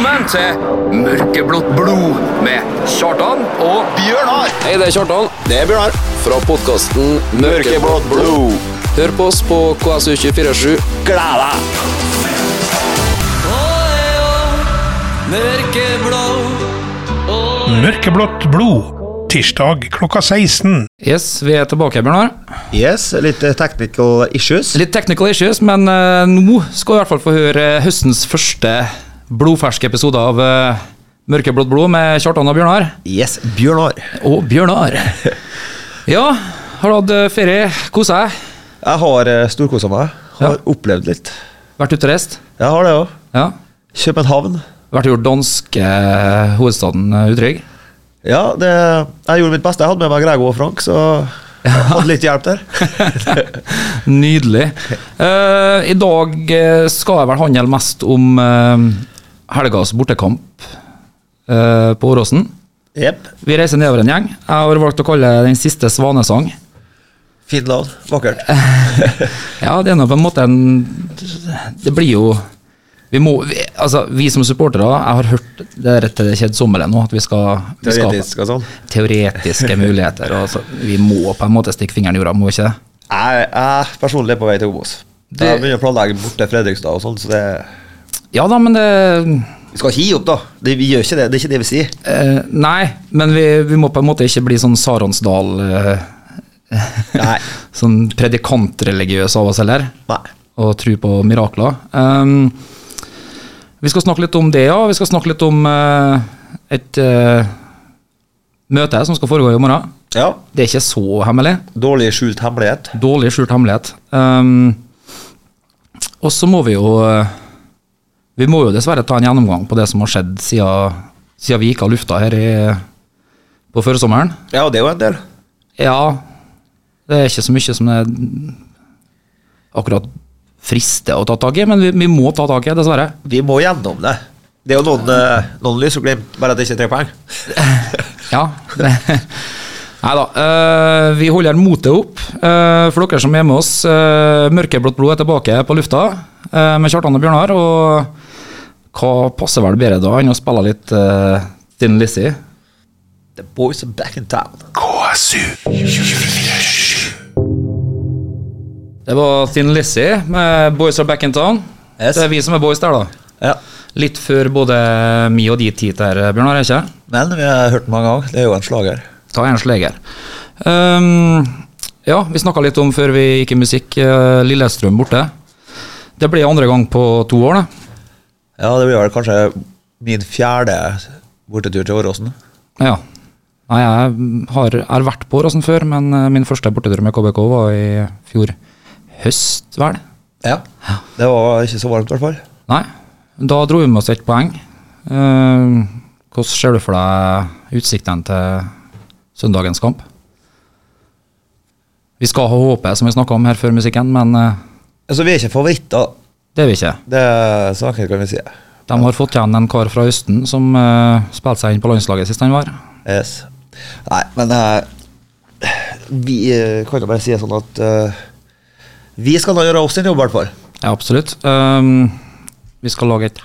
Velkommen til Mørkeblått blod med Kjartan og Bjørnar! Hei, det er Kjartan Det er Bjørnar. fra podkasten Mørkeblått blod. Hør på oss på KSU247. Gled deg! Mørkeblått blod. Tirsdag klokka 16. Yes, vi er tilbake, Bjørnar. Yes, litt eh, technical issues. Litt technical issues, men eh, nå skal vi i hvert fall få høre høstens første blodferske episode av uh, Mørkeblått blod med Kjartan og Bjørnar. Yes, Bjørnar. Og Bjørnar. Ja, har du hatt eh, ferie? Kosa deg? Jeg har uh, storkosa meg. Har opplevd litt. Vært ute og reist? Jeg har det òg. Ja. København. Vært og gjort danske eh, hovedstaden eh, utrygg? Ja, det, jeg gjorde mitt beste. Jeg hadde med meg Grego og Frank, så jeg hadde litt hjelp der. Nydelig. Uh, I dag eh, skal jeg vel handle mest om uh, helgas bortekamp eh, på Åråsen. Yep. Vi reiser nedover en gjeng. Jeg har valgt å kalle det Den siste svanesang. Fint lag. Vakkert. Ja, det er nå på en måte en Det blir jo Vi må vi, Altså, vi som supportere, jeg har hørt det er til det kjedsommelige nå, at vi skal, vi skal Teoretisk og sånn. Teoretiske muligheter. Og så, vi må på en måte stikke fingeren i jorda, må vi ikke det? Jeg, jeg personlig er på vei til Obos. Jeg begynner å planlegge bort til Fredrikstad og sånn, så det Ja da, men det Vi skal ikke gi opp, da. Det, vi gjør ikke det. Det er ikke det vi sier. eh, Nei, men vi, vi må på en måte ikke bli sånn Saronsdal eh. Sånn predikantreligiøs av oss heller. Nei. og tro på mirakler. Um, vi skal snakke litt om det, ja. Vi skal snakke litt om uh, et uh, møte som skal foregå i morgen. Ja. Det er ikke så hemmelig. Dårlig skjult hemmelighet. Dårlig skjult hemmelighet. Um, og så må vi jo eh, Vi må jo dessverre ta en gjennomgang på det som har skjedd siden, siden vi gikk av lufta her i, på førsommeren. Ja, det er jo en del. Ja, det er ikke så mye som er akkurat frister å ta tak i, men vi, vi må ta tak i, dessverre. Vi må gjennom det. Det er jo noen, eh, noen lys og glimt, bare at det ikke er tre poeng. Ja. Nei da. Uh, vi holder motet opp. Uh, for dere som er med oss, uh, Mørkeblått blod er tilbake på lufta med Kjartan og Bjørnar. Og hva passer vel bedre da enn å spille litt uh, Thin Lizzie? The boys are back in town. KSU. Det var Thin Lizzie med Boys Are Back in Town. Yes. Det er vi som er boys der, da. Ja. Litt før både mi og di tid der, Bjørnar, ikke? Men vi har hørt den mange ganger. Det er jo en slager. Ta en slager. Um, ja, vi snakka litt om før vi gikk i musikk, eh, Lillestrøm borte. Det blir andre gang på to år, det. Ja, det blir vel kanskje min fjerde bortetur til Åråsen. Ja. Nei, jeg har, har vært på Åråsen før, men eh, min første bortetur med KBK var i fjor høst, vel? Ja. Det var ikke så varmt, i hvert fall. Nei. Da dro vi med oss ett poeng. Eh, hvordan ser du for deg utsiktene til søndagens kamp? Vi skal ha håpet, som vi snakka om her før musikken, men eh, Altså, vi er ikke favoritter. Det er vi ikke. Det er saken, kan vi si. De har fått igjen en kar fra Østen som uh, spilte seg inn på landslaget sist han var. Yes. Nei, men uh, vi uh, kan jo bare si sånn at uh, vi skal da gjøre oss en jobb, i hvert fall. Ja, absolutt. Um, vi skal lage et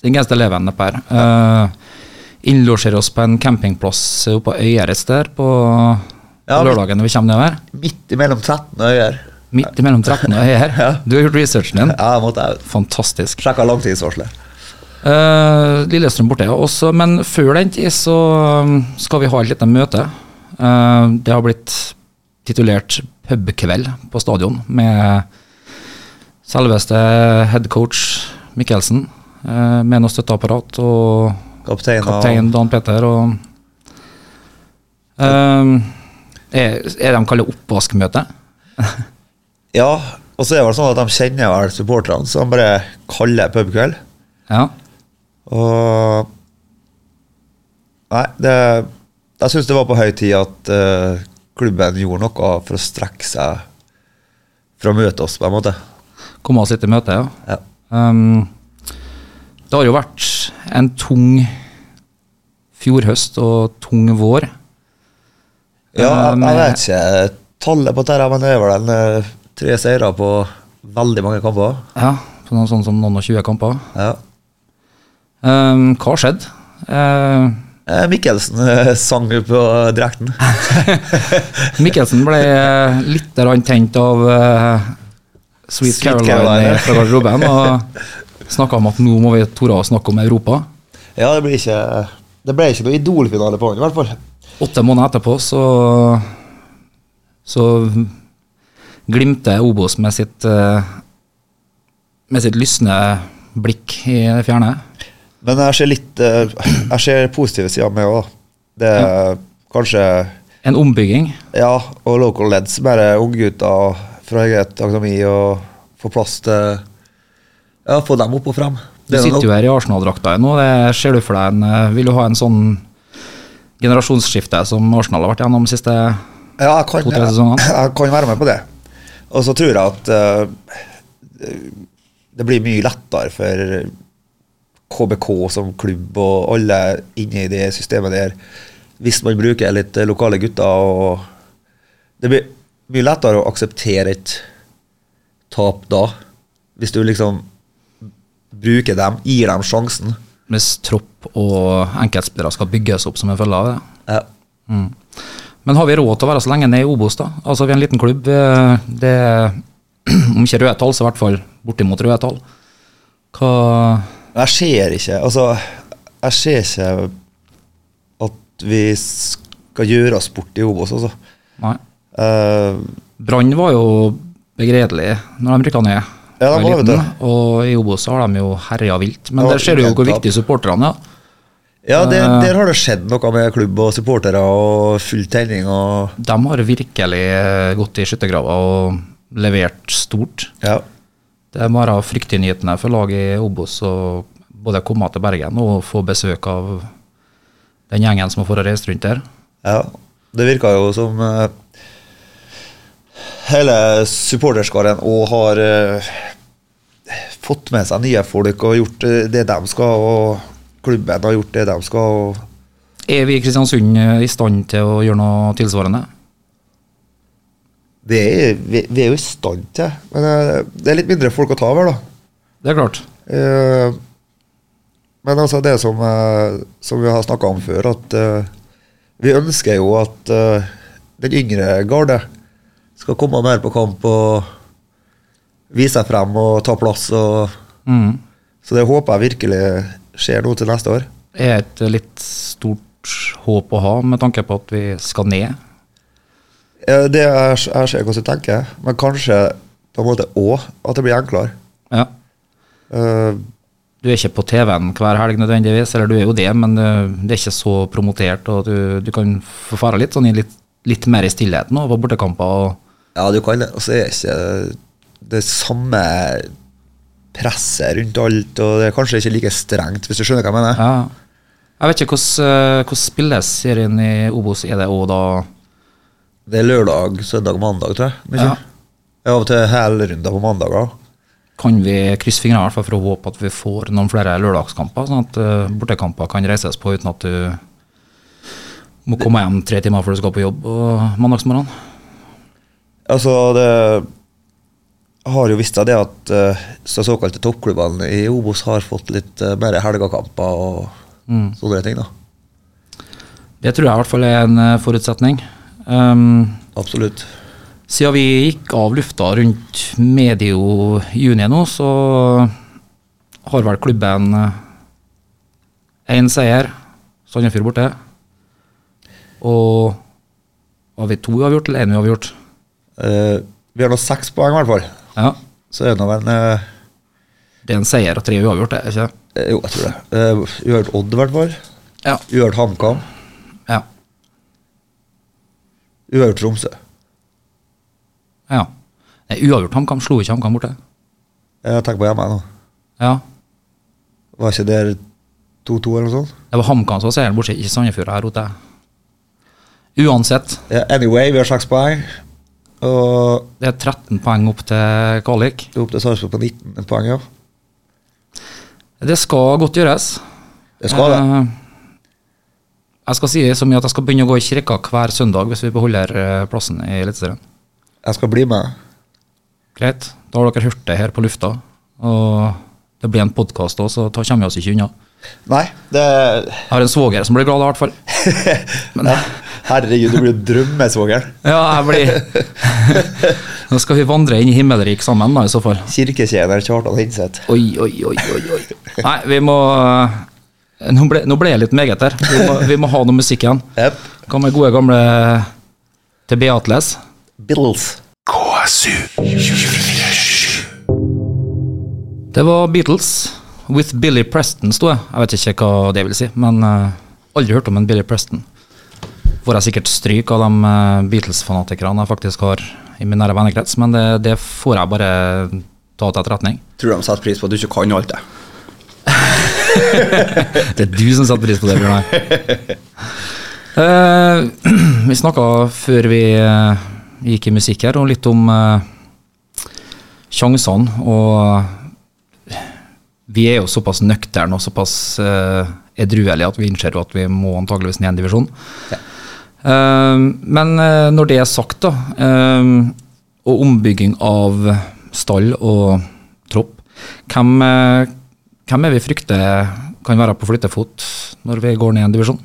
Ingen levende per. Uh, innlosjere oss på en campingplass oppe på Øyer et sted på, på ja, lørdagen når vi kommer nedover. Midt imellom 13 øyer. Midt mellom 13 og er Ja. Du har gjort researchen din. Ja, jeg måtte jeg Fantastisk. Sjekka langtidsvarselet. Uh, Lillestrøm borte, ja. Også, men før den tid så um, skal vi ha et lite møte. Uh, det har blitt titulert pubkveld på stadion med selveste headcoach Mikkelsen. Uh, med noe støtteapparat og Kaptein, kaptein Dan Peter og er, er de kaller oppvaskmøte? Ja, og så er det vel sånn at de kjenner vel supporterne, så de bare kaller pubkveld. Ja. Og Nei, det Jeg syns det var på høy tid at uh, klubben gjorde noe for å strekke seg for å møte oss, på en måte. Komme oss litt i møte, ja. Ja. Um, det har jo vært en tung fjorhøst og tung vår. Ja, jeg, Um, jeg vet ikke tallet på dette, men det er vel en eh, tre seire på veldig mange kamper. Ja, på noen sånn som noen og 20 kamper. Ja. Um, hva skjedde? skjedd? Eh, Mikkelsen eh, sang på drakten. Mikkelsen ble eh, litt tent av uh, Sweet, Sweet Caroline, Caroline. fra garderoben og snakka om at nå må vi tore å snakke om Europa. Ja, det blir ikke Det ble ikke noe idolfinale på han, i hvert fall. Åtte måneder etterpå så så glimter Obos med sitt eh, med sitt lysne blikk i det fjerne. Men jeg ser litt eh, Jeg ser positive sider med òg. Det er kanskje En ombygging. Ja, og local leds, bare unggutter fra eget akademi, og få plass til Ja, få dem opp og frem. Du er sitter jo her i Arsenal-drakta nå. Det ser du for deg en eh, Vil du ha en sånn generasjonsskifte som Arsenal har vært gjennom de siste Ja, To-tre jeg, Ja, jeg kan være med på det. Og så tror jeg at uh, det blir mye lettere for KBK som klubb og alle inne i det systemet der, hvis man bruker litt lokale gutter. og Det blir mye lettere å akseptere et tap da, hvis du liksom bruker dem, gir dem sjansen. Hvis tropp og enkeltspillere skal bygges opp som en følge av det. Ja. Men har vi råd til å være så lenge nede i Obos, da? Altså, vi er en liten klubb. Det er, om ikke røde tall, så i hvert fall bortimot røde tall. Hva Jeg ser ikke Altså, jeg ser ikke at vi skal gjøre oss bort i Obos, altså. Nei. Uh, Brann var jo begredelig når de rykka ned. Ja, de var liten, Og i Obos har de jo herja vilt. Men Ja, der ser du jo hvor viktig supporterne er. Ja, det, Eh. der har det skjedd noe med klubb og supportere og full tenning og De har virkelig eh, gått i skyttergrava og levert stort. Ja. Det må være fryktinngytende for laget i Obos å både komme til Bergen og få besøk av den gjengen som har fått reist rundt der. ja. Det virka jo som uh, hele supporterskaren òg har uh, fått med seg nye folk og gjort det de skal, og klubben har gjort det de skal. Er vi i Kristiansund eh, i stand til å gjøre noe tilsvarende? vi er, vi, vi er jo i stand til, men eh, det er litt mindre folk å ta over, da. Det er klart. Eh, men altså det som, eh, som vi har snakka om før, at eh, vi ønsker jo at eh, den yngre garde skal komme mer på kamp og vise seg frem og ta plass. Og, Mm. så det håper jeg virkelig skjer nå til neste år. er et litt stort håp å ha med tanke på at vi skal ned. Det er, jeg ser hvordan du tenker, men kanskje på en måte òg at det blir enklere. Ja. Uh, Du er ikke på TV-en hver helg nødvendigvis, eller du er jo det, men eh, det er ikke så promotert, og du, du kan få fare litt, sånn litt, litt mer i stillheten nå, på bortekamper. Ja, du kan det. Og så er ikke det samme presset rundt alt, og det er kanskje ikke like strengt, hvis du skjønner hva jeg mener. Ja. Jeg vet ikke hvordan, eh, hvordan spilles serien i Obos. Er det òg da Det er lørdag, søndag, mandag, tror jeg. Mye. Ja. Av og til helrunder på mandager. Kan vi krysse fingrene i hvert fall for å håpe at vi får noen flere lørdagskamper, sånn at eh, bortekamper kan reises på uten at du må komme hjem tre timer før du skal på jobb på mandagsmorgen? Altså, det har jo visst det at uh, så såkalte toppklubbene i Obos har fått litt uh, mer helgekamper og Mm. sånne ting, da. Det tror jeg i hvert fall er en eh, forutsetning. Um, Absolutt. Siden vi gikk av lufta rundt medio juni nå, så har vel klubben én seier, Sandefjord borte. Og har vi to uavgjort eller én uavgjort? Uh, vi har nå seks poeng, i hvert fall. Ja. Så er det nå en eh, Det er en seier og tre uavgjort, det, ikke eh, Jo, jeg tror det. Uavgjort Uhørt Odd, i hvert fall. Ja. Uavgjort HamKam. Ja. Uavgjort Tromsø. ja. Nei, uavgjort HamKam slo ikke HamKam borte. Jeg tenker på hjemme nå. Ja. Var ikke der 2-2 eller noe sånt? Det var HamKam som var seieren borte, ikke Sandefjord her ute. Uansett, Ja, anyway, vi har seks poeng. Og det er 13 poeng opp til kvalik. opp til Sarpsborg på 19 poeng, ja. Det skal godt gjøres. Det skal det. Eh, Jeg skal si så mye at jeg skal begynne å gå i kirka hver søndag hvis vi beholder eh, plassen i Eliteserien. Jeg skal bli med. Greit. Da har dere hørt det her på lufta. Og det blir en podkast òg, så da kommer vi oss ikke unna. Nei, det Jeg har en svoger som blir glad, i hvert fall. Men, Herregud, du blir drømmesvogeren. ja, jeg blir Nå skal vi vandre inn i himmelrik sammen, da, i så fall. Kirketjener Kjartan Hinseth. Oi, oi, oi, oi, oi. Nei, vi må eh, Nå ble, nå ble jeg litt meget her. Vi må, vi må ha noe musikk igjen. Yep. Hva med gode, gamle til Beatles? Beatles. KSU Det var Beatles with Billy Preston, sto det. Jeg vet ikke hva det vil si, men uh, aldri hørt om en Billy Preston. Får jeg sikkert stryk av de eh, Beatles-fanatikerne jeg faktisk har i min nære vennekrets, men det, det får jeg bare ta til etterretning. Tror de setter pris på at du ikke kan alt det. Det er du som setter pris på det, Bjørnar. Uh, vi snakka før vi uh, gikk i musikk her, og litt om uh, sjansene. Og vi er jo såpass nøkterne og såpass uh, edruelige at vi innser at vi må antageligvis ned en divisjon. Eh, men uh, når det er sagt, da, og ombygging av stall og tropp, hvem, hvem er vi frykter kan være på flyttefot når vi går ned en divisjon?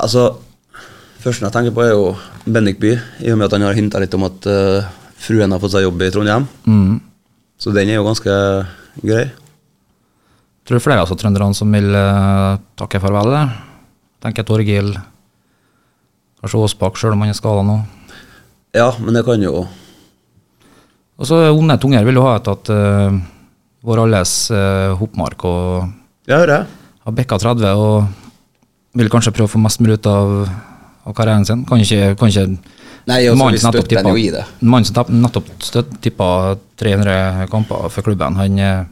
Altså, første jeg tenker på, er jo Bendik By, i og med at han har hinta litt om at fruen har fått seg jobb i Trondheim. Mm. Så den er jo ganske grei. Tror du flere av trønderne som vil eh, takke farvel? eller? Tenker Torgil, kanskje Aasbakk, sjøl om han er skada nå. Ja, men det kan jo Og så onde tunger vil jo ha et at uh, vår alles uh, Hopmark og Ja, hører jeg. har bikka 30 og vil kanskje prøve å få mest mulig ut av, av karrieren sin. Kan ikke, kan ikke Nei, vi som støtter jo i det. Mannen som nettopp støtt- tippa 300 kamper for klubben, han eh,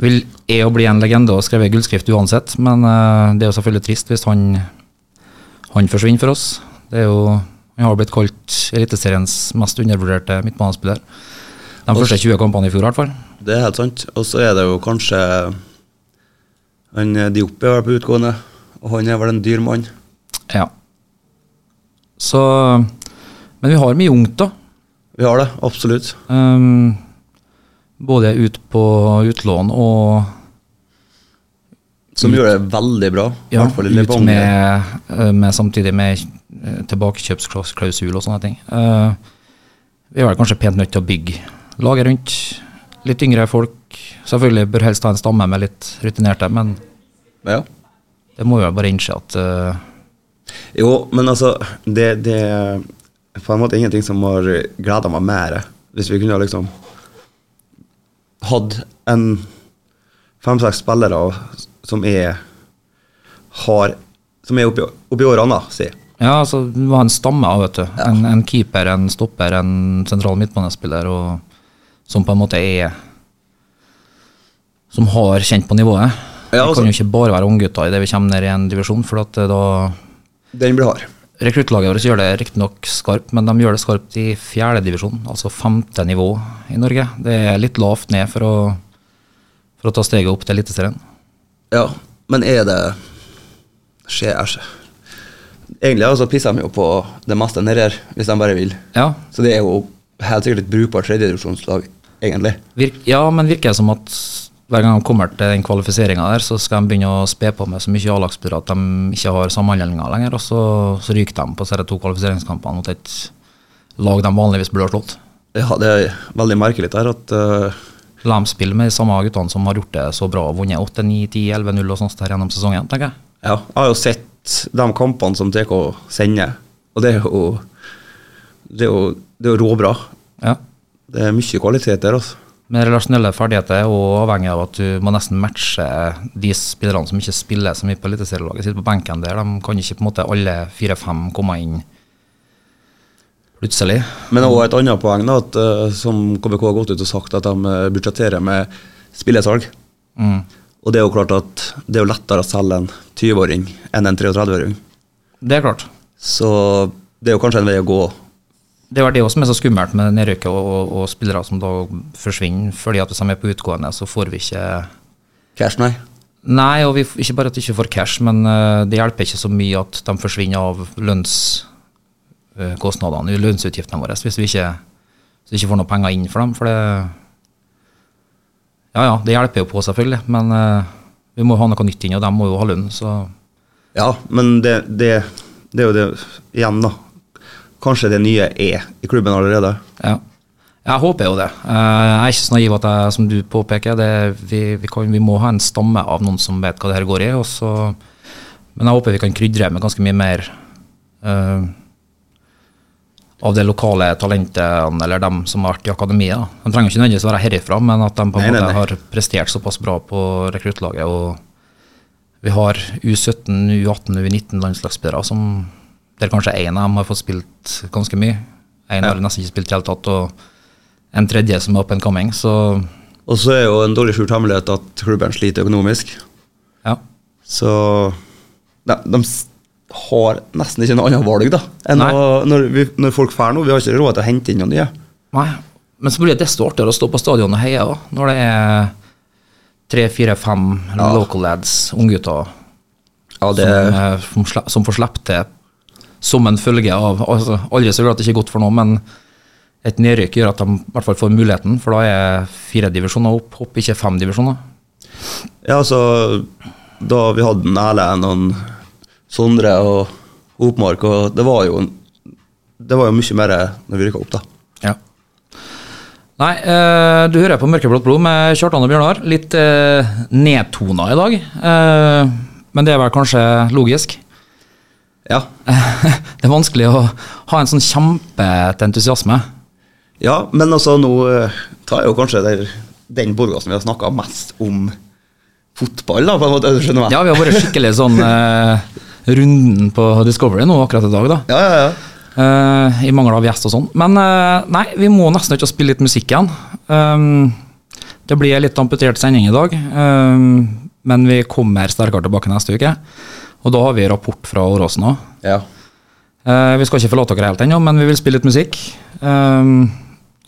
vil er å bli en legende og skrevet gullskrift uansett, men uh, det er jo selvfølgelig trist hvis han, han forsvinner for oss. Det er jo, han har blitt kalt Eliteseriens mest undervurderte midtbanespiller. De første 20 kampene i fjor, i hvert fall. Det er helt sant. Og så er det jo kanskje han eh, Diop er på utgående, og han er vel en dyr mann. Ja. Så Men vi har mye ungt, da. Vi har det, absolutt. Um, både ut på utlån og Som gjør det veldig bra. Ja, ut med, eh, med samtidig med eh, tilbakekjøpsklausul og sånne ting. Uh, vi er kanskje pent nødt til å bygge laget rundt. Litt yngre folk. Selvfølgelig bør helst ha en stamme med litt rutinerte, men Ja. det må jo bare innse at uh, Jo, men altså Det, det på en måte ingenting som har gleda meg mer. Hvis vi kunne liksom hatt en fem-seks spillere som er har Som er oppi, oppi årene, si. Ja, altså, du må ha en stamme av, vet du. En, en keeper, en stopper, en sentral midtbanespiller, og, som på en måte er Som har kjent på nivået. Ja, det altså- kan jo ikke bare være unggutter idet vi kommer ned i en divisjon, for at eh, da Den blir hard. Rekruttlaget vårt gjør det riktignok skarpt, men de gjør det skarpt i fjerde divisjon, altså femte nivå i Norge. Det er litt lavt ned for å, for å ta steget opp til Eliteserien. Ja, men er det Skjer æsj. Egentlig altså, pisser de jo på det meste nedi her, hvis de bare vil. Ja, Så det er jo helt sikkert et brukbart tredjedivisjonslag, egentlig. Virk, ja, men virker det som at hver gang de kommer til den kvalifiseringa der, så skal de begynne å spe på med så mye A-lagsspillere at de ikke har samhandlinga lenger, og så, så ryker de på disse to kvalifiseringskampene mot et lag de vanligvis burde ha slått. Ja, det er veldig merkelig der at uh... La dem spille med de samme guttene som har gjort det så bra og vunnet 8-9-10-11-0 og sånt der gjennom sesongen, tenker jeg. Ja, jeg har jo sett de kampene som TK sender, og det er jo Det er jo, det er jo råbra. Ja. Det er mye kvalitet der, altså. Men relasjonelle ferdigheter er også avhengig av at du må nesten matche de spillerne som ikke spiller så mye på eliteserielaget. Sitter på benken der. De kan ikke på en måte alle fire-fem komme inn plutselig. Men også et annet poeng, da, at eh, som KBK har gått ut og sagt, at de eh, budsjetterer med spillesalg. Mm. Og det er jo klart at det er jo lettere å selge en 20-åring enn en 33-åring. Det er klart. Så det er jo kanskje en vei å gå. Det var det også som er så skummelt med nedrykket og, og, og spillere som da forsvinner. fordi at hvis de er på utgående, så får vi ikke Cash, nei. Nei, og vi, ikke bare at vi ikke får cash, men uh, det hjelper ikke så mye at de forsvinner av lønnskostnadene, uh, lønnsutgiftene våre, hvis vi ikke, hvis vi ikke får noe penger inn for dem. For det Ja ja, det hjelper jo på, selvfølgelig. Men uh, vi må ha noe nytt inn, og de må jo ha lønn, så Ja, men det, det, det er jo det igjen, da. Kanskje det nye er i klubben allerede. ja. Jeg håper jo det. Eh, Jeg er ikke så naiv at jeg, som du påpeker, det, vi, vi, kan, vi må ha en stamme av noen som vet hva det her går i. Så, men jeg håper vi kan krydre med ganske mye mer uh, av det lokale talentene, eller dem som har vært i akademiet. De trenger ikke nødvendigvis være herifra, men at de på en nei, måte nei. har prestert såpass bra på rekruttlaget. Og vi har U17, U18, U19 landslagsspillere som der kanskje én av dem har fått spilt ganske mye. En har nesten ikke spilt i det hele tatt, og en tredje som er up and coming. Så Og så er jo en dårlig skjult hemmelighet at klubben sliter økonomisk. ja. Så de, de har nesten ikke noe annet valg da enn å, når, vi, når folk drar nå. Vi har ikke råd til å hente inn noen nye. Nei. Men så blir det desto artigere å stå på stadion og heie også, når det er tre, fire, fem Ja. local lads, unggutter, Ja, det, som, eh, som, som får slippe til som en følge av altså, Aldri så glad at det ikke er godt for noe, men et nedrykk gjør at de i hvert fall får muligheten, for da er fire divisjoner opp, opp ikke fem divisjoner. ja, altså Da vi hadde en Erlend og Sondre og Hopmark, og det var jo Det var jo mye mer når vi rykka opp, da. Ja. Nei, eh, du hører på Mørkeblått blod med Kjartan og Bjørnar. Litt eh, nedtona i dag. Eh, men det er vel kanskje logisk. Ja. det er vanskelig å ha en sånn kjempeentusiasme. ja, men altså nå eh, tar jeg jo kanskje der, den som vi har snakka mest om fotball, da, på en måte. Du skjønner meg? Ja, vi har vært skikkelig sånn eh, runden på Discovery nå akkurat i dag, da. ja, ja. ja. Uh, I mangel av gjest og sånn. Men uh, nei, vi må nesten ikke spille litt musikk igjen. Um, det blir litt amputert sending i dag, um, men vi kommer sterkere tilbake neste uke. Og da har vi rapport fra Åråsen òg. ja. vi skal ikke forlate dere helt ennå, men vi vil spille litt musikk. Um,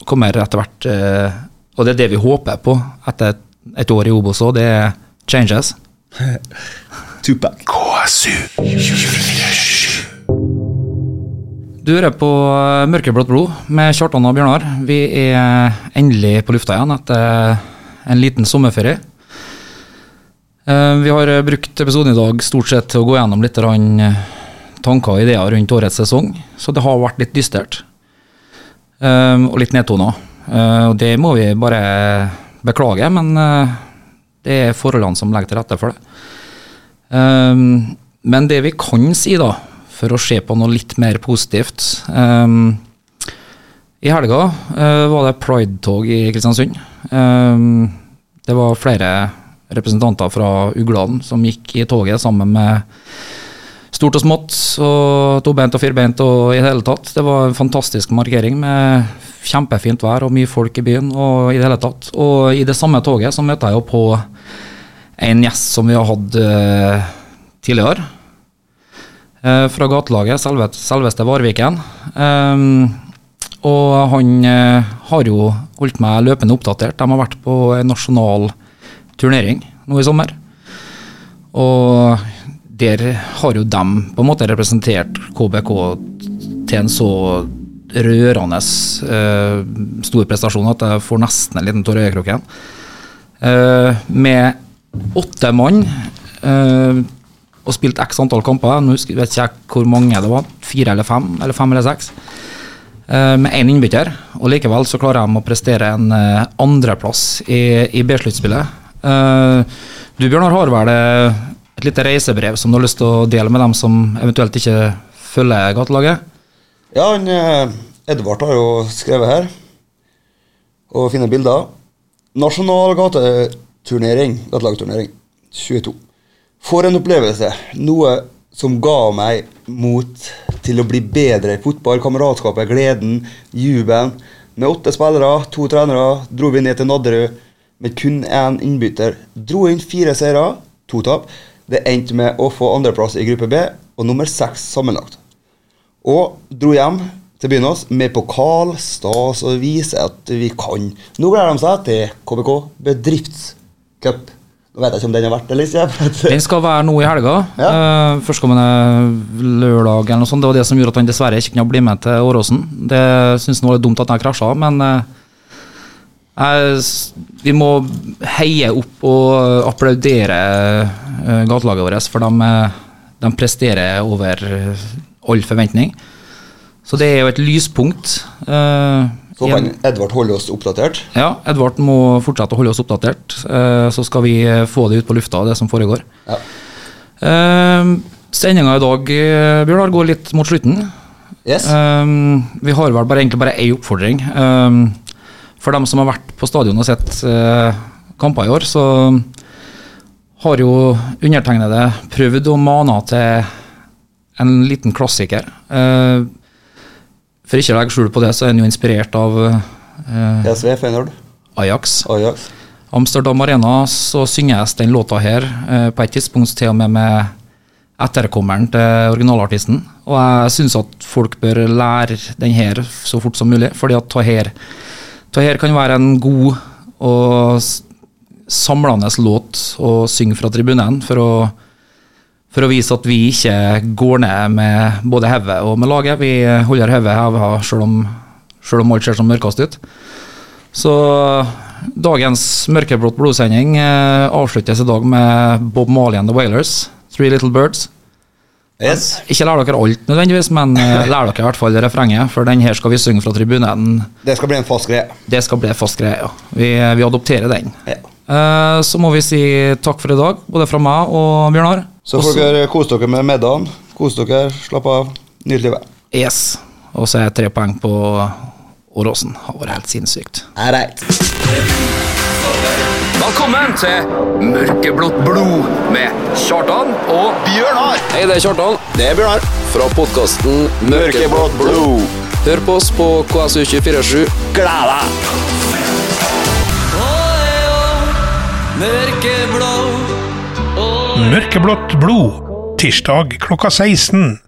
kommer etter hvert eh, Og det er det vi håper på etter et, et år i Obos òg, det er changes. Tupac. KSU Du hører på eh, Mørkeblått blod med Kjartan og Bjørnar. Vi er endelig på lufta igjen etter en liten sommerferie. Eh, Vi har eh, brukt episoden i dag stort sett til å gå gjennom litt eh, tanker og ideer rundt årets sesong, så det har vært litt dystert. Og litt nedtona. Eh, Og det må vi bare beklage, men det er forholdene som legger til rette for det. Men det vi kan si, da, for å se på noe litt mer positivt I helga var det Pride-tog i Kristiansund. Det var flere representanter fra Ugland som gikk i toget sammen med stort og smått, og tobeint og firbeint og i det hele tatt. Det var en fantastisk markering med kjempefint vær og mye folk i byen og i det hele tatt. Og i det samme toget så møtte jeg jo på en gjest som vi har hatt eh, tidligere. Eh, fra gatelaget, selve, selveste Varviken. Ehm, og han eh, har jo holdt meg løpende oppdatert. De har vært på en nasjonal turnering nå i sommer. Og der har jo dem på en måte representert KBK til en så rørende eh, stor prestasjon at jeg får nesten en liten tåre i øyekroken. Eh, med åtte mann eh, og spilt x antall kamper. Nå vet ikke jeg hvor mange det var. Fire eller fem, eller fem eller seks. Eh, med én innbytter. Og likevel så klarer de å prestere en eh, andreplass i, i B-sluttspillet. Eh, du Bjørnar har vel eh, et lite reisebrev som du har lyst til å dele med dem som eventuelt ikke følger gatelaget? Ja, han, eh, Edvard har jo skrevet her, og fine bilder. Nasjonal gateturnering, gatelagturnering 22. For en opplevelse. Noe som ga meg mot til å bli bedre i fotball. Kameratskapet, gleden, jubelen. Med åtte spillere, to trenere, dro vi ned til Nadderud med kun én innbytter. Dro inn fire seire, to tap. Det endte med å få andreplass i gruppe B og nummer seks sammenlagt. Og dro hjem til byen oss med pokal, stas og vise at vi kan. Nå gleder de seg til KBK bedriftscup. Nå vet jeg ikke om den har vært eller liksom. Den skal være nå i helga. Ja. Uh, Førstkommende lørdag eller noe sånt. Det var det som gjorde at han dessverre ikke kunne bli med til Åråsen. Det syns han var litt dumt at han krasja, men s- vi må heie opp og applaudere eh, gatelaget vårt, for de, eh, de presterer over all forventning. Så det er jo et lyspunkt. eh, Så kan Edvard holde oss oppdatert. ja, Edvard må fortsette å holde oss oppdatert, så skal vi få det ut på lufta, det som foregår. Ja. Sendinga i dag Bjørnar, går litt mot slutten. Yes. Vi har vel bare, egentlig bare én oppfordring. For dem som har vært på stadion og sett eh, kamper i år, så har jo undertegnede prøvd å mane til en liten klassiker. Eh, for ikke å legge skjul på det, så er han jo inspirert av eh, SV, Feyenoord, Ajax. Ajax. Amsterdam Arena så synges den låta her eh, på et tidspunkt til og med med etterkommeren til originalartisten. Og jeg syns at folk bør lære den her så fort som mulig, fordi at ta her, ta her kan være en god og samlende låt å synge fra tribunen for å, for å vise at vi ikke går ned med både hodet og med laget. Vi holder hodet hevet selv om, selv om alt ser som mørkest ut. Så dagens mørkeblått blodsending eh, avsluttes i dag med Bob Marley and the Wailers, Three Little Birds. Yes. Ikke lær dere alt nødvendigvis, men eh, lær dere i hvert fall refrenget, for den her skal vi synge fra tribunen. Det skal bli en fast greie. Det skal bli en fast greie, ja. Vi, vi adopterer den. Ja. Eh, så må vi si takk for i dag, både fra meg og Bjørnar. Så får dere kose dere med middagen. Kos dere, slapp av, nyt livet. Yes. Og så er tre poeng på Åråsen. Har vært helt sinnssykt. Alright. Velkommen til Mørkeblått blod med Kjartan og Bjørnar! Hei, det er Kjartan Det er Bjørnar. fra podkasten Mørkeblått blod. Hør på oss på KSU247. Gled deg! Mørkeblått blod. Tirsdag klokka 16.